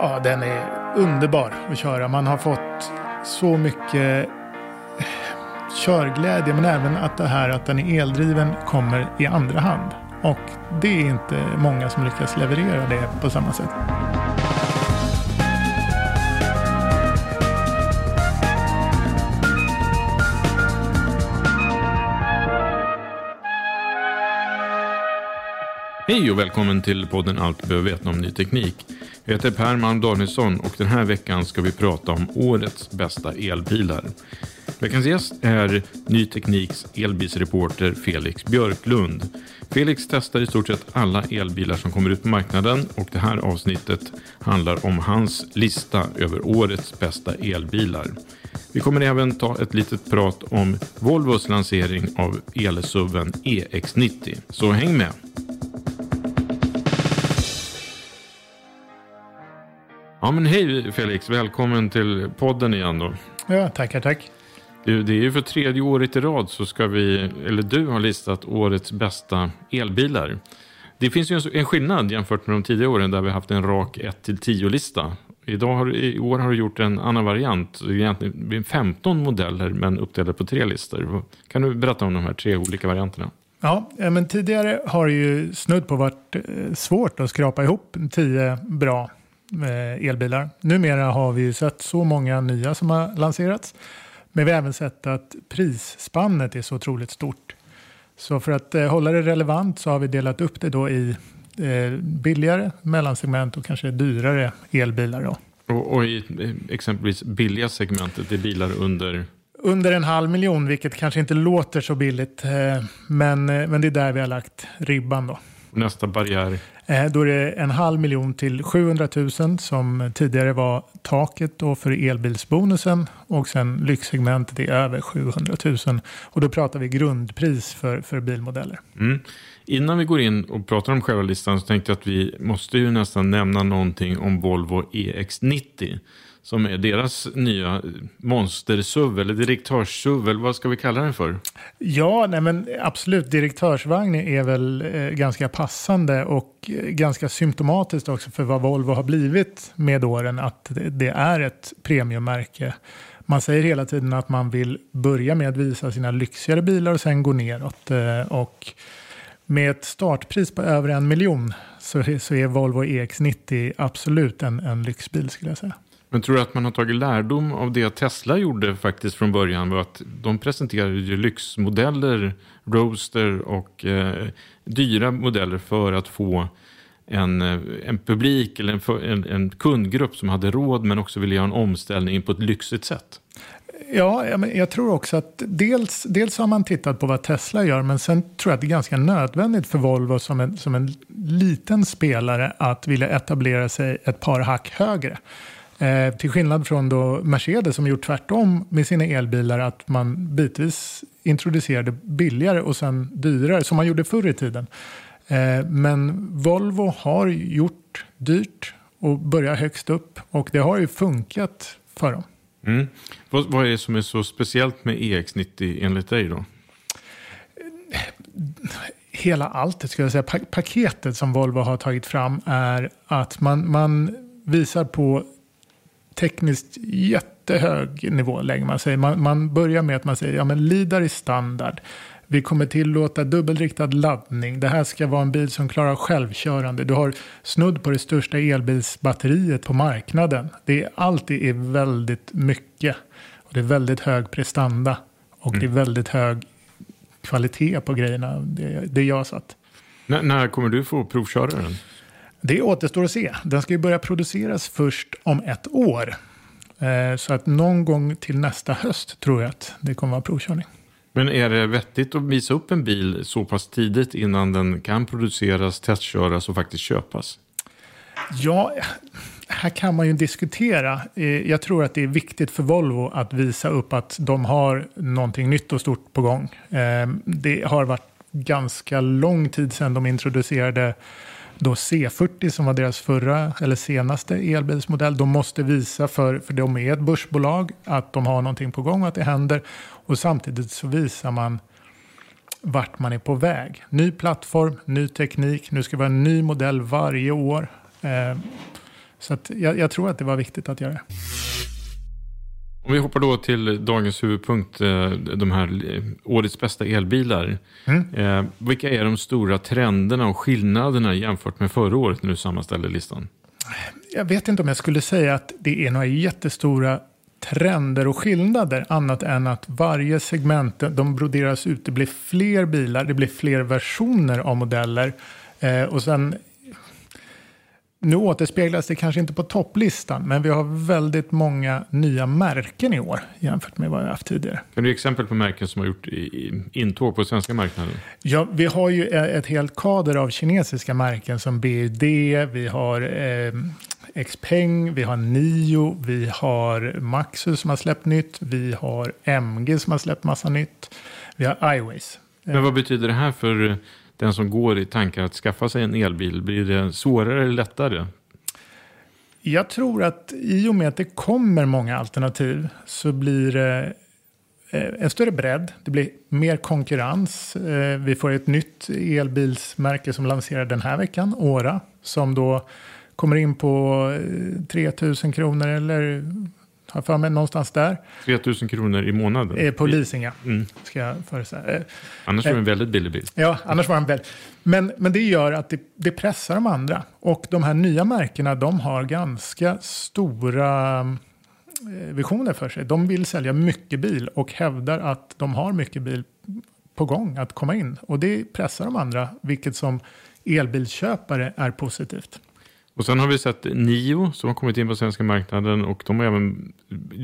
Ja, den är underbar att köra. Man har fått så mycket eh, körglädje, men även att det här att den är eldriven kommer i andra hand. Och det är inte många som lyckas leverera det på samma sätt. Hej och välkommen till podden Allt du behöver veta om ny teknik. Jag heter Per Malm Danielsson och den här veckan ska vi prata om årets bästa elbilar. Veckans gäst är Ny Tekniks elbilsreporter Felix Björklund. Felix testar i stort sett alla elbilar som kommer ut på marknaden och det här avsnittet handlar om hans lista över årets bästa elbilar. Vi kommer även ta ett litet prat om Volvos lansering av elsuven EX90. Så häng med! Ja men hej Felix, välkommen till podden igen då. Ja, tackar, tack. Du, det är ju för tredje året i rad så ska vi, eller du har listat årets bästa elbilar. Det finns ju en, en skillnad jämfört med de tidigare åren där vi haft en rak 1-10-lista. Idag har, I år har du gjort en annan variant. Egentligen 15 modeller men uppdelade på tre listor. Kan du berätta om de här tre olika varianterna? Ja, men tidigare har det ju snudd på varit eh, svårt att skrapa ihop tio bra elbilar. Numera har vi sett så många nya som har lanserats. Men vi har även sett att prisspannet är så otroligt stort. Så för att eh, hålla det relevant så har vi delat upp det då i eh, billigare, mellansegment och kanske dyrare elbilar. Då. Och, och i exempelvis billiga segmentet, det är bilar under? Under en halv miljon, vilket kanske inte låter så billigt. Eh, men, men det är där vi har lagt ribban då. Nästa barriär? Eh, Då är det en halv miljon till 700 000 som tidigare var taket då för elbilsbonusen och sen lyxsegmentet är över 700 000 och då pratar vi grundpris för, för bilmodeller. Mm. Innan vi går in och pratar om själva listan så tänkte jag att vi måste ju nästan nämna någonting om Volvo EX90 som är deras nya monster-SUV eller direktörssuv eller vad ska vi kalla den för? Ja, nej men absolut. Direktörsvagn är väl eh, ganska passande och eh, ganska symptomatiskt också för vad Volvo har blivit med åren. Att det, är ett premiummärke. Man säger hela tiden att man vill börja med att visa sina lyxigare bilar och sen gå neråt. Eh, och med ett startpris på över en miljon så, är- så är Volvo EX90 absolut en, en lyxbil skulle jag säga. Men tror du att man har tagit lärdom av det Tesla gjorde faktiskt från början? Var att de presenterade ju lyxmodeller, Roadster och eh, dyra modeller för att få en, eh, en publik eller en, en, en kundgrupp som hade råd men också ville göra en omställning på ett lyxigt sätt. Ja, jag tror också att dels, dels har man tittat på vad Tesla gör, men sen tror jag att det är ganska nödvändigt för Volvo som en, som en liten spelare att vilja etablera sig ett par hack högre. Eh, till skillnad från då Mercedes som gjort tvärtom med sina elbilar, att man bitvis introducerade billigare och sen dyrare, som man gjorde förr i tiden. Eh, men Volvo har gjort dyrt och börjar högst upp och det har ju funkat för dem. Mm. Vad, vad är det som är så speciellt med EX90 enligt dig då? Hela allt, ska jag säga. Pa paketet som Volvo har tagit fram är att man, man visar på tekniskt jättehög nivå lägger man sig. Man, man börjar med att man säger ja men LIDAR är standard. Vi kommer tillåta dubbelriktad laddning. Det här ska vara en bil som klarar självkörande. Du har snudd på det största elbilsbatteriet på marknaden. Det är, allt är väldigt mycket. Och det är väldigt hög prestanda. Och mm. det är mm. väldigt hög kvalitet på grejerna. Det, det jag satt. N när kommer du få provköra den? Det återstår att se. Den ska ju börja produceras först om ett år. Eh, så att någon gång till nästa höst tror jag att det kommer att vara provkörning. Men är det vettigt att visa upp en bil så pass tidigt innan den kan produceras, testköras och faktiskt köpas? Ja, här kan man ju diskutera. Eh, jag tror att det är viktigt för Volvo att visa upp att de har någonting nytt och stort på gång. Eh, det har varit ganska lång tid sedan de introducerade då C40 som var deras förra eller senaste elbilsmodell. De måste visa för, för de är ett börsbolag att de har någonting på gång och att det händer. Och samtidigt så visar man vart man är på väg. Ny plattform, ny teknik, nu ska det vara en ny modell varje år. Eh, så jag, jag, tror att det var viktigt att göra det. Om vi hoppar då till dagens huvudpunkt, eh, de här eh, årets bästa elbilar. Mm. Eh, vilka är de stora trenderna och skillnaderna jämfört med förra året när du sammanställde listan? Jag vet inte om jag skulle säga att det är några jättestora trender och skillnader annat än att varje segment de broderas ut. Det blir fler bilar, det blir fler versioner av modeller och sen nu återspeglas det kanske inte på topplistan, men vi har väldigt många nya märken i år jämfört med vad vi haft tidigare. Kan du ge exempel på märken som har gjort intåg på svenska marknaden? Ja, vi har ju ett helt kader av kinesiska märken som BUD, vi har eh, Xpeng, vi har Nio, vi har Maxus som har släppt nytt, vi har MG som har släppt massa nytt, vi har iWays. Men vad betyder det här för den som går i tankar att skaffa sig en elbil? Blir det svårare eller lättare? Jag tror att i och med att det kommer många alternativ så blir det eh, en större bredd. Det blir mer konkurrens. Eh, vi får ett nytt elbilsmärke som lanserar den här veckan, Åra, som då kommer in på 3000 eh, kronor eller har för mig någonstans där. 3 000 kronor i månaden? Eh, på leasing, ja. Mm. Ska jag. Eh, annars var det en väldigt billig bil. Ja, annars var den väldigt... Men, men det gör att det, det, pressar de andra. Och de här nya märkena, de har ganska stora eh, visioner för sig. De vill sälja mycket bil och hävdar att de har mycket bil på gång att komma in. Och det pressar de andra, vilket som elbilsköpare är positivt. Och sen har vi sett Nio som har kommit in på svenska marknaden och de, har även,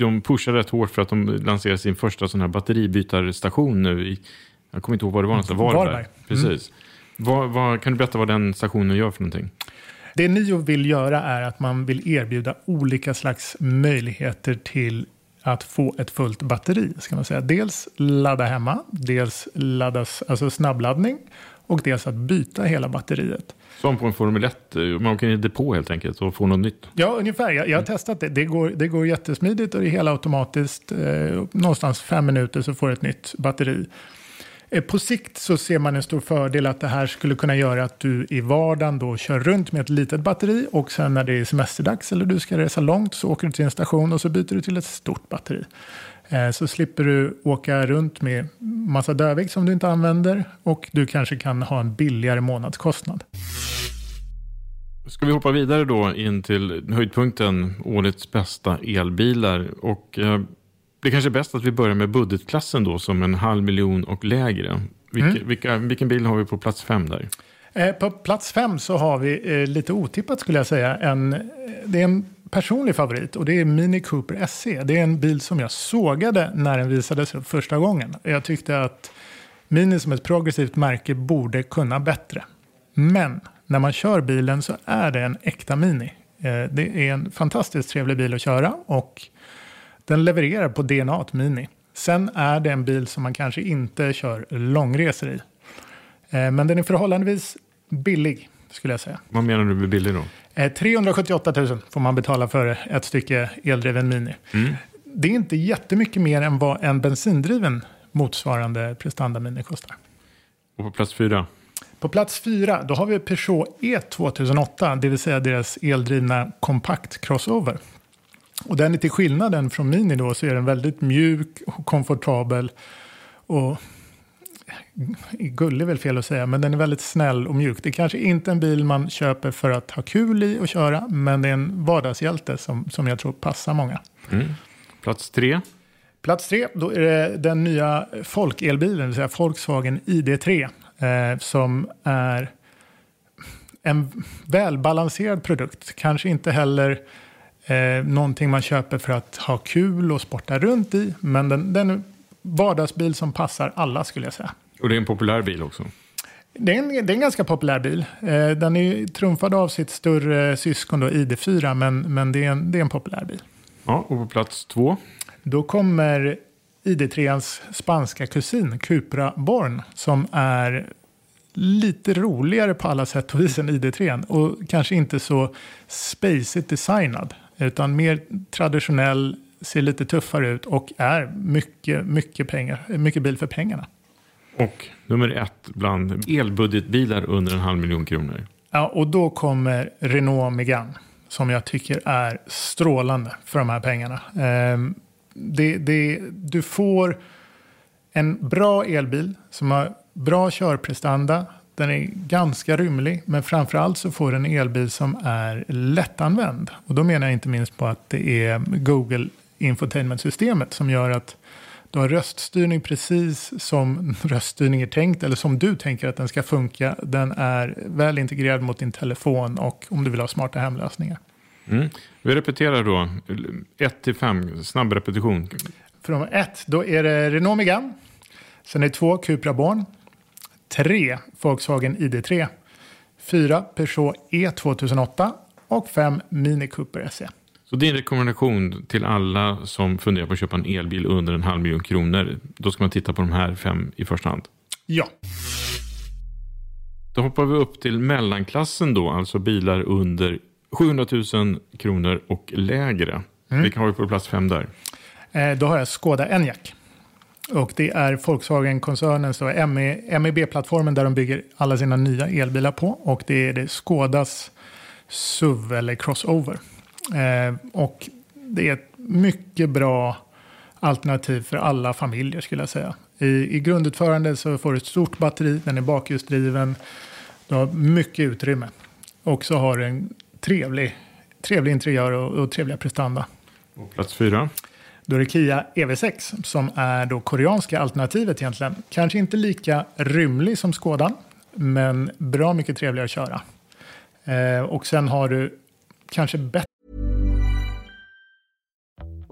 de pushar rätt hårt för att de lanserar sin första sån här batteribytarstation nu i, jag kommer inte ihåg vad det var någonstans, Varberg. Varberg. Precis. Mm. Vad, vad, kan du berätta vad den stationen gör för någonting? Det Nio vill göra är att man vill erbjuda olika slags möjligheter till att få ett fullt batteri. Ska man säga. Dels ladda hemma, dels laddas, alltså snabbladdning och dels att byta hela batteriet. Som på en Formel 1, man åker in i depå helt enkelt och får något nytt. Ja, ungefär. Jag, jag har testat det. Det går, det går jättesmidigt och det är hela automatiskt. Eh, någonstans fem minuter så får du ett nytt batteri. Eh, på sikt så ser man en stor fördel att det här skulle kunna göra att du i vardagen då kör runt med ett litet batteri och sen när det är semesterdags eller du ska resa långt så åker du till en station och så byter du till ett stort batteri. Eh, så slipper du åka runt med massa dödvikt som du inte använder och du kanske kan ha en billigare månadskostnad. Ska vi hoppa vidare då in till höjdpunkten, årets bästa elbilar. Och eh, det kanske är bäst att vi börjar med budgetklassen då som en halv miljon och lägre. Vilka, mm. vilka, vilken bil har vi på plats fem där? Eh, på plats fem så har vi eh, lite otippat skulle jag säga. En, det är en personlig favorit och det är Mini Cooper SE. Det är en bil som jag sågade när den visades upp första gången. Jag tyckte att Mini som ett progressivt märke borde kunna bättre. Men när man kör bilen så är det en äkta Mini. Eh, det är en fantastiskt trevlig bil att köra och den levererar på DNA Mini. Sen är det en bil som man kanske inte kör långresor i. Eh, men den är förhållandevis billig skulle jag säga. Vad menar du med billig då? 378 eh, 000 får man betala för ett stycke eldriven Mini. Mm. Det är inte jättemycket mer än vad en bensindriven motsvarande prestanda Mini kostar. Och på plats fyra? På plats fyra då har vi Peugeot E2008, det vill säga deras eldrivna kompakt crossover. Och den är till skillnaden från Mini då så är den väldigt mjuk och komfortabel. Och gullig är väl fel att säga, men den är väldigt snäll och mjuk. Det är kanske inte en bil man köper för att ha kul i och köra, men det är en vardagshjälte som, som jag tror passar många. Mm. Plats tre? Plats tre, då är det den nya folkelbilen, det vill säga Volkswagen ID3, eh, som är en välbalanserad produkt. Kanske inte heller eh, någonting man köper för att ha kul och sporta runt i, men den, den är vardagsbil som passar alla skulle jag säga. Och det är en populär bil också? Det är en, det är en ganska populär bil. Eh, den är trumfad av sitt större syskon då, ID4, men, men det, är en, det är en populär bil. Ja, och på plats två? Då kommer ID3ans spanska kusin, Cupra Born, som är lite roligare på alla sätt och vis än ID3. Och kanske inte så spacigt designad, utan mer traditionell, ser lite tuffare ut och är mycket, mycket, pengar, mycket bil för pengarna. Och nummer ett bland elbudgetbilar under en halv miljon kronor. Ja, och då kommer Renault Megane som jag tycker är strålande för de här pengarna. Ehm, det, det, du får en bra elbil som har bra körprestanda. Den är ganska rymlig, men framförallt så får du en elbil som är lättanvänd. Och då menar jag inte minst på att det är Google Infotainment-systemet som gör att du har röststyrning precis som röststyrning är tänkt eller som du tänker att den ska funka. Den är väl integrerad mot din telefon och om du vill ha smarta hemlösningar. Mm. Vi repeterar då. 1 till 5, snabb repetition. Från 1, då är det Renault Megane. Sen är det 2 Cupra Born. 3 Volkswagen ID3. 4 Peugeot E2008 och 5 Mini Cooper SE. Så din rekommendation till alla som funderar på att köpa en elbil under en halv miljon kronor, då ska man titta på de här fem i första hand? Ja. Då hoppar vi upp till mellanklassen då, alltså bilar under 700 000 kronor och lägre. Mm. Vilka har vi på plats fem där? Eh, då har jag Skoda Enyaq. Och det är Volkswagen-koncernens MEB-plattformen där de bygger alla sina nya elbilar på. Och det är det Skodas SUV eller Crossover. Eh, och det är ett mycket bra alternativ för alla familjer skulle jag säga. I, i grundutförande så får du ett stort batteri, den är bakhjulsdriven, du har mycket utrymme. Och så har du en trevlig, trevlig interiör och, och trevliga prestanda. Och plats fyra? Då är det Kia EV6 som är då koreanska alternativet egentligen. Kanske inte lika rymlig som Skådan, men bra mycket trevligare att köra. Eh, och sen har du kanske bättre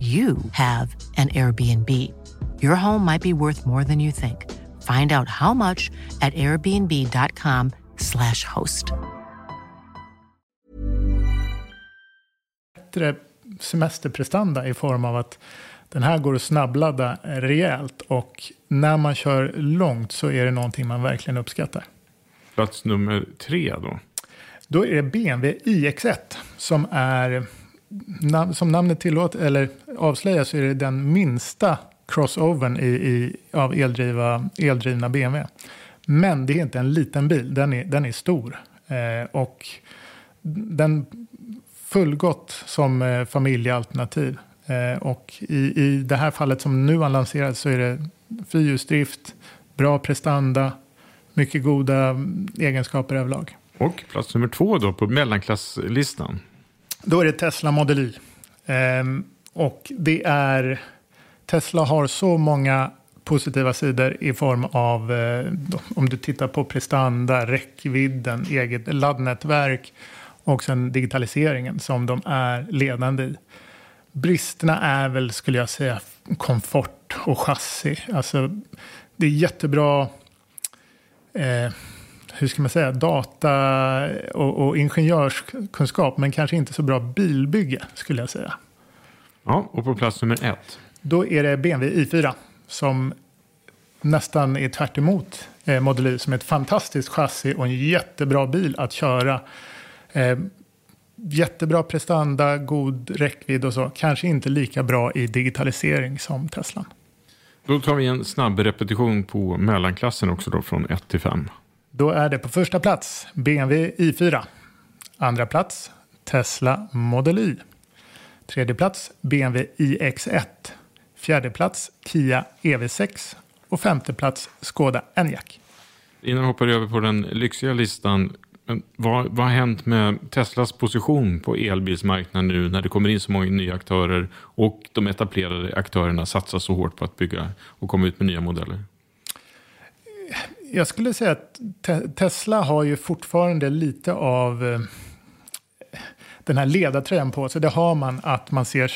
you have an Airbnb. Your home might be worth more than you think. Find out how much at airbnb.com/slash host. bättre semesterprestanda i form av att den här går att snabbladda rejält och när man kör långt så är det någonting man verkligen uppskattar. Plats nummer tre då. Då är det BMW iX1 som är, nam- som namnet tillåter, eller avslöjar så är det den minsta crossovern i, i, av eldriva, eldrivna BMW. Men det är inte en liten bil, den är, den är stor. Eh, och den fullgott som eh, familjealternativ. Eh, och i, i det här fallet som nu har lanserats så är det fyrhjulsdrift, bra prestanda, mycket goda mm, egenskaper överlag. Och plats nummer två då på mellanklasslistan. Då är det Tesla Model Y. Ehm, och det är... Tesla har så många positiva sidor i form av, eh, om du tittar på prestanda, räckvidden, eget laddnätverk och sen digitaliseringen som de är ledande i. Bristerna är väl, skulle jag säga, komfort och chassi. Alltså, det är jättebra eh, hur ska man säga, data och, och ingenjörskunskap, men kanske inte så bra bilbygge skulle jag säga. Ja, och på plats nummer ett. Då är det BMW i4 som nästan är tvärt emot eh, Model Y som är ett fantastiskt chassi och en jättebra bil att köra. Eh, jättebra prestanda, god räckvidd och så. Kanske inte lika bra i digitalisering som Teslan. Då tar vi en snabb repetition på mellanklassen också då från 1 till 5. Då är det på första plats BMW i4. Andra plats Tesla Model Y. Tredje plats BMW iX1. Fjärde plats Kia EV6. Och femte plats Skoda Enyaq. Innan vi hoppar över på den lyxiga listan. Vad, vad har hänt med Teslas position på elbilsmarknaden nu när det kommer in så många nya aktörer och de etablerade aktörerna satsar så hårt på att bygga och komma ut med nya modeller? Jag skulle säga att te Tesla har ju fortfarande lite av eh, den här ledartröjan på sig. Det har man att man ser,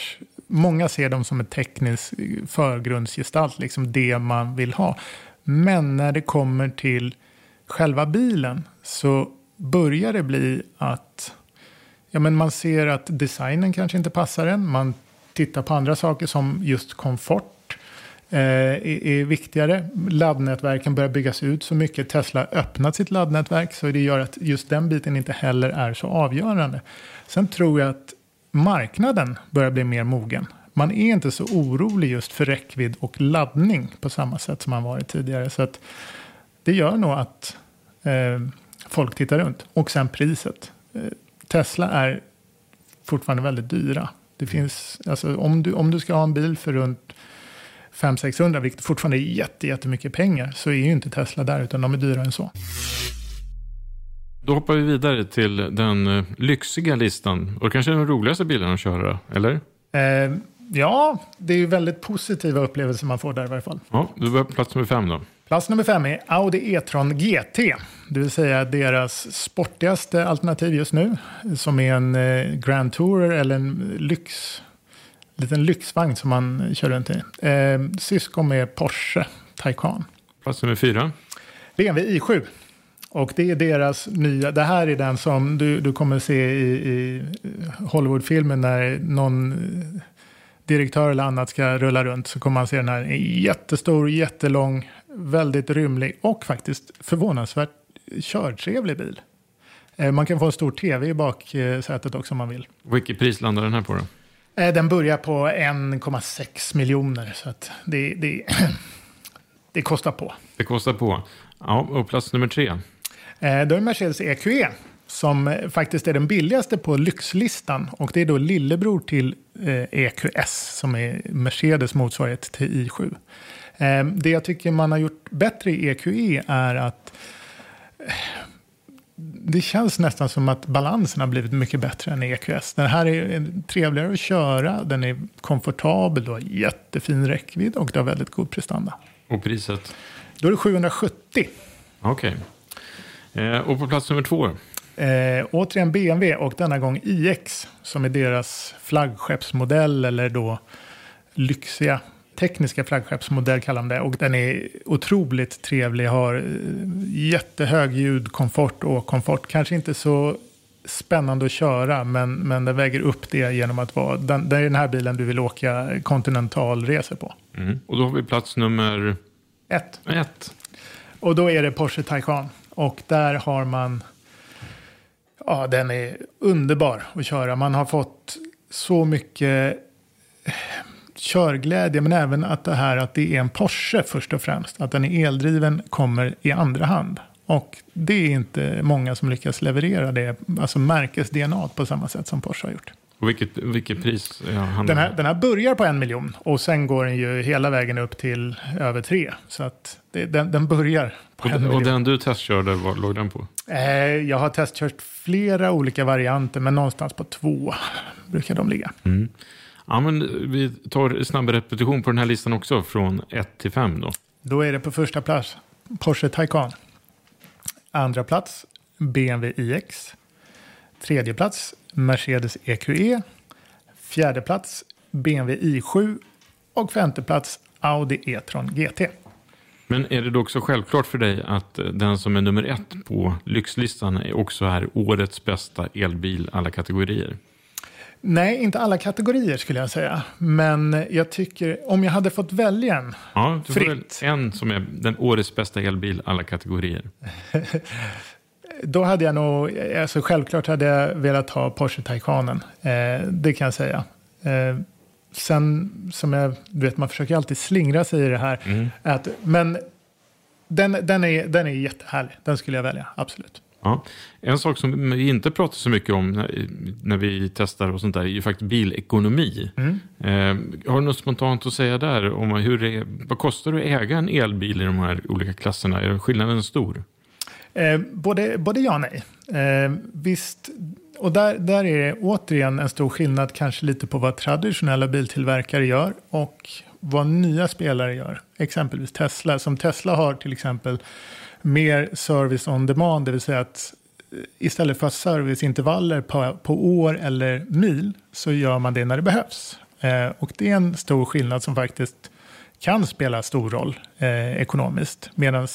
många ser dem som en teknisk eh, förgrundsgestalt, liksom det man vill ha. Men när det kommer till själva bilen så börjar det bli att ja, men man ser att designen kanske inte passar en. Man tittar på andra saker som just komfort Eh, är, är viktigare. Laddnätverken börjar byggas ut så mycket. Tesla har öppnat sitt laddnätverk så det gör att just den biten inte heller är så avgörande. Sen tror jag att marknaden börjar bli mer mogen. Man är inte så orolig just för räckvidd och laddning på samma sätt som man varit tidigare. Så att det gör nog att eh, folk tittar runt. Och sen priset. Eh, Tesla är fortfarande väldigt dyra. Det finns, alltså, om, du, om du ska ha en bil för runt 500-600, vilket fortfarande är jätte, jättemycket pengar, så är ju inte Tesla där, utan de är dyrare än så. Då hoppar vi vidare till den eh, lyxiga listan. Och kanske den roligaste bilen att köra, eller? Eh, ja, det är ju väldigt positiva upplevelser man får där i varje fall. Ja, du börjar på plats nummer fem då. Plats nummer fem är Audi E-tron GT. Det vill säga deras sportigaste alternativ just nu. Som är en eh, Grand Tourer eller en lyx, liten lyxvagn som man kör runt i. Eh, syskon med Porsche Taycan. Plats nummer fyra. BMW i7. Och det är deras nya, det här är den som du, du kommer se i, i Hollywoodfilmen när någon direktör eller annat ska rulla runt. Så kommer man se den här jättestor, jättelång väldigt rymlig och faktiskt förvånansvärt körtrevlig bil. Eh, Man kan få en stor tv i baksätet också om man vill. Vilket pris landar den här på då? Eh, Den börjar på 1,6 miljoner så att det, det, det kostar på. Det kostar på. Ja, och plats nummer tre. Eh, Då är Mercedes EQE som eh, faktiskt är den billigaste på lyxlistan. Och det är då lillebror till EQS som är Mercedes motsvarighet till i7. Eh, Det jag tycker man har gjort bättre i EQE är att det känns nästan som att balansen har blivit mycket bättre än EQS. Den här är trevligare att köra, den är komfortabel, du har jättefin räckvidd och du har väldigt god prestanda. Och priset? Då är det 770. Okej. Eh, och på plats nummer två? Eh, återigen BMW och denna gång iX som är deras flaggskeppsmodell eller då lyxiga tekniska flaggskeppsmodell kallar de det. Och den är otroligt trevlig, har eh, jättehög ljudkomfort och komfort. Kanske inte så spännande att köra men, men den väger upp det genom att vara, den, det är den här bilen du vill åka kontinentalresor på. Mm. Och då har vi plats nummer Ett. ett. Och då är det Porsche Taycan. Och där har man... Ja, den är underbar att köra. Man har fått så mycket körglädje. Men även att det här att det är en Porsche först och främst. Att den är eldriven kommer i andra hand. Och det är inte många som lyckas leverera det. Alltså märkes-DNA på samma sätt som Porsche har gjort. Och vilket, vilket pris handlar Den här, den här börjar på en miljon och sen går den ju hela vägen upp till över tre. Så att det, den, den börjar på en Och, miljon. och den du testkörde, vad låg den på? Eh, jag har testkört flera olika varianter, men någonstans på två brukar de ligga. Ja, men vi tar snabb repetition på den här listan också, från 1 till 5 då. Då är det på första plats Porsche Taycan. Andra plats BMW iX. Tredje plats Mercedes EQE. Fjärde plats BMW i7. Och femte plats Audi E-tron GT. Men är det då också självklart för dig att eh, den som är nummer ett på lyxlistan också är årets bästa elbil alla kategorier? Nej, inte alla kategorier skulle jag säga. Men jag tycker, om jag hade fått välja en. Ja, du får Fritt. en som är den årets bästa elbil alla kategorier. Då hade jag nog, alltså självklart hade jag velat ha Porsche Taycanen. Eh, det kan jag säga. Eh, sen, som jag, du vet, man försöker alltid slingra sig i det här. Att, men den, den, är, den är jättehärlig. Den skulle jag välja, absolut. Ja. En sak som vi inte pratar så mycket om när, när vi testar och sånt där är ju faktiskt bilekonomi. Eh, har du något spontant att säga där? om hur det Vad kostar det att äga en elbil i de här olika klasserna? Är skillnaden stor? Eh, både, både ja och nej. Eh, visst, och där, där är det återigen en stor skillnad kanske lite på vad traditionella biltillverkare gör och vad nya spelare gör. Exempelvis Tesla. Som Tesla har till exempel mer service on demand, det vill säga att eh, istället för serviceintervaller på, på år eller mil så gör man det när det behövs. Eh, och det är en stor skillnad som faktiskt kan spela stor roll eh, ekonomiskt. Medan,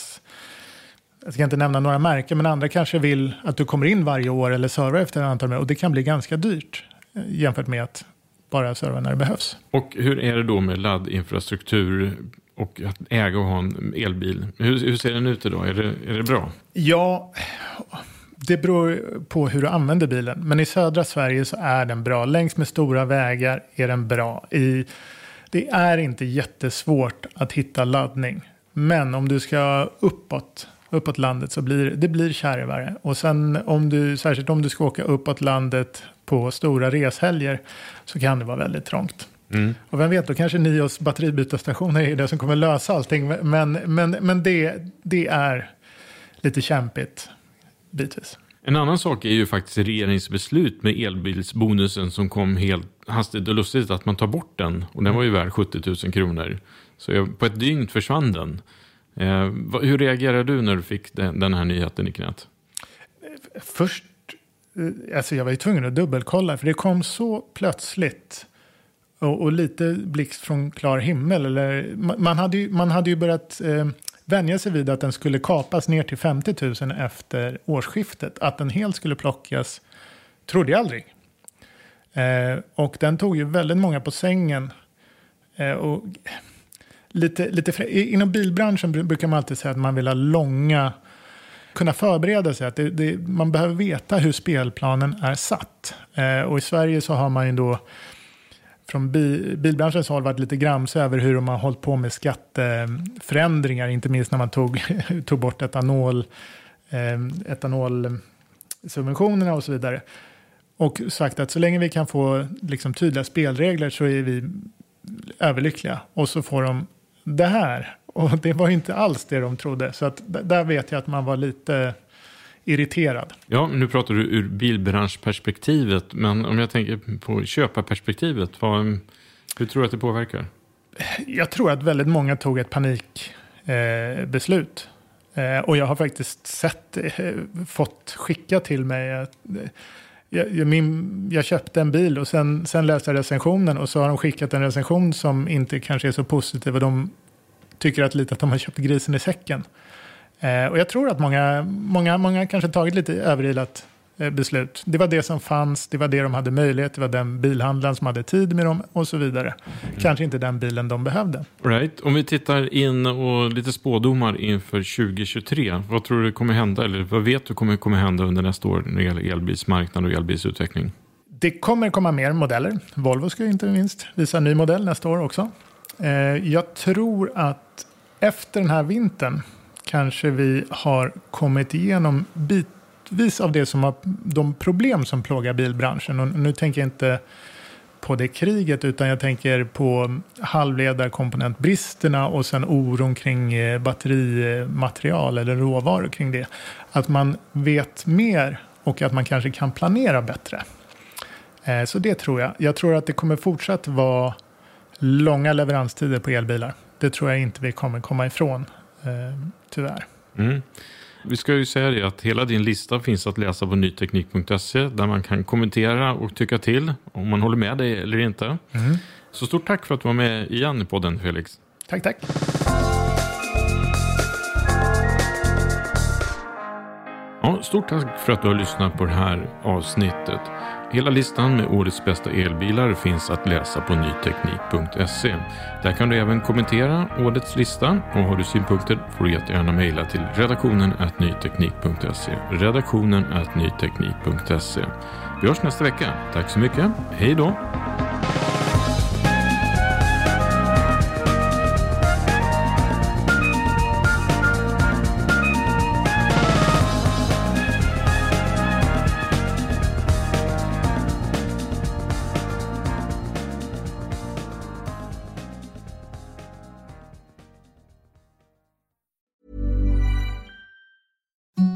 jag ska inte nämna några märken, men andra kanske vill att du kommer in varje år eller servar efter ett antal mil Och det kan bli ganska dyrt eh, jämfört med att bara serva när det behövs. Och hur är det då med laddinfrastruktur och att äga och ha en elbil? Hur, hur ser den ut idag? Är det, är det bra? Ja, det beror på hur du använder bilen. Men i södra Sverige så är den bra. Längs med stora vägar är den bra. I, det är inte jättesvårt att hitta laddning. Men om du ska uppåt, uppåt landet så blir det blir kärvare. Och sen om du, särskilt om du ska åka uppåt landet på stora reshelger så kan det vara väldigt trångt. Och vem vet, då kanske Nios batteribytarstationer är det som kommer lösa allting. Men, men, men det, det är lite kämpigt bitvis. En annan sak är ju faktiskt regeringsbeslut med elbilsbonusen som kom helt hastigt och lustigt att man tar bort den. Och den var ju värd 70 000 kronor. Så jag, på ett dygn försvann den. Eh, hur reagerade du när du fick den, den här nyheten i knät? Först, eh, alltså jag var ju tvungen att dubbelkolla för det kom så plötsligt. Och, och lite blixt från klar himmel. Eller, man, hade ju, man hade ju börjat eh, vänja sig vid att den skulle kapas ner till 50 000 efter årsskiftet. Att den helt skulle plockas trodde jag aldrig. Eh, och den tog ju väldigt många på sängen. Eh, och lite, lite, inom bilbranschen brukar man alltid säga att man vill ha långa, kunna förbereda sig. Att det, det, man behöver veta hur spelplanen är satt. Eh, och i Sverige så har man ju då från bi, bilbranschens håll varit lite gramse över hur de har hållit på med skatteförändringar, inte minst när man tog, tog bort etanol, eh, etanolsubventionerna och så vidare. Och sagt att så länge vi kan få liksom, tydliga spelregler så är vi överlyckliga. Och så får de det här. Och det var inte alls det de trodde. Så att där vet jag att man var lite irriterad. Ja, nu pratar du ur bilbranschperspektivet. Men om jag tänker på köparperspektivet. Vad, hur tror du att det påverkar? Jag tror att väldigt många tog ett panikbeslut. Eh, eh, och jag har faktiskt sett, eh, fått skicka till mig att jag, jag, min, jag, köpte en bil och sen, sen läste jag recensionen och så har de skickat en recension som inte kanske är så positiv och de tycker att lite att de har köpt grisen i säcken. Eh, och jag tror att många, många, många kanske tagit lite överilat eh, beslut. Det var det som fanns, det var det de hade möjlighet, det var den bilhandlaren som hade tid med dem och så vidare. Mm. Kanske inte den bilen de behövde. Right. Om vi tittar in och lite spådomar inför 2023. Vad tror du kommer hända eller vad vet du kommer, kommer hända under nästa år när det gäller elbilsmarknad och elbilsutveckling? Det kommer komma mer modeller. Volvo ska inte minst visa en ny modell nästa år också. Eh, jag tror att efter den här vintern kanske vi har kommit igenom bitvis av det som har, de problem som plågar bilbranschen. Och nu tänker jag inte på det kriget utan jag tänker på halvledarkomponentbristerna och sen oron kring eh, batterimaterial eller råvaror kring det. Att man vet mer och att man kanske kan planera bättre. Eh, så det tror jag. Jag tror att det kommer fortsatt vara långa leveranstider på elbilar. Det tror jag inte vi kommer komma ifrån. Eh, Tyvärr. Mm. Vi ska ju säga det att hela din lista finns att läsa på nyteknik.se där man kan kommentera och tycka till om man håller med dig eller inte. Mm. Så stort tack för att du var med igen i podden Felix. Tack, tack. Ja, stort tack för att du har lyssnat på det här avsnittet. Hela listan med årets bästa elbilar finns att läsa på nyteknik.se. Där kan du även kommentera årets lista och har du synpunkter får du jättegärna mejla till redaktionen nyteknik.se. Redaktionen nyteknik.se. Vi hörs nästa vecka. Tack så mycket. Hej då!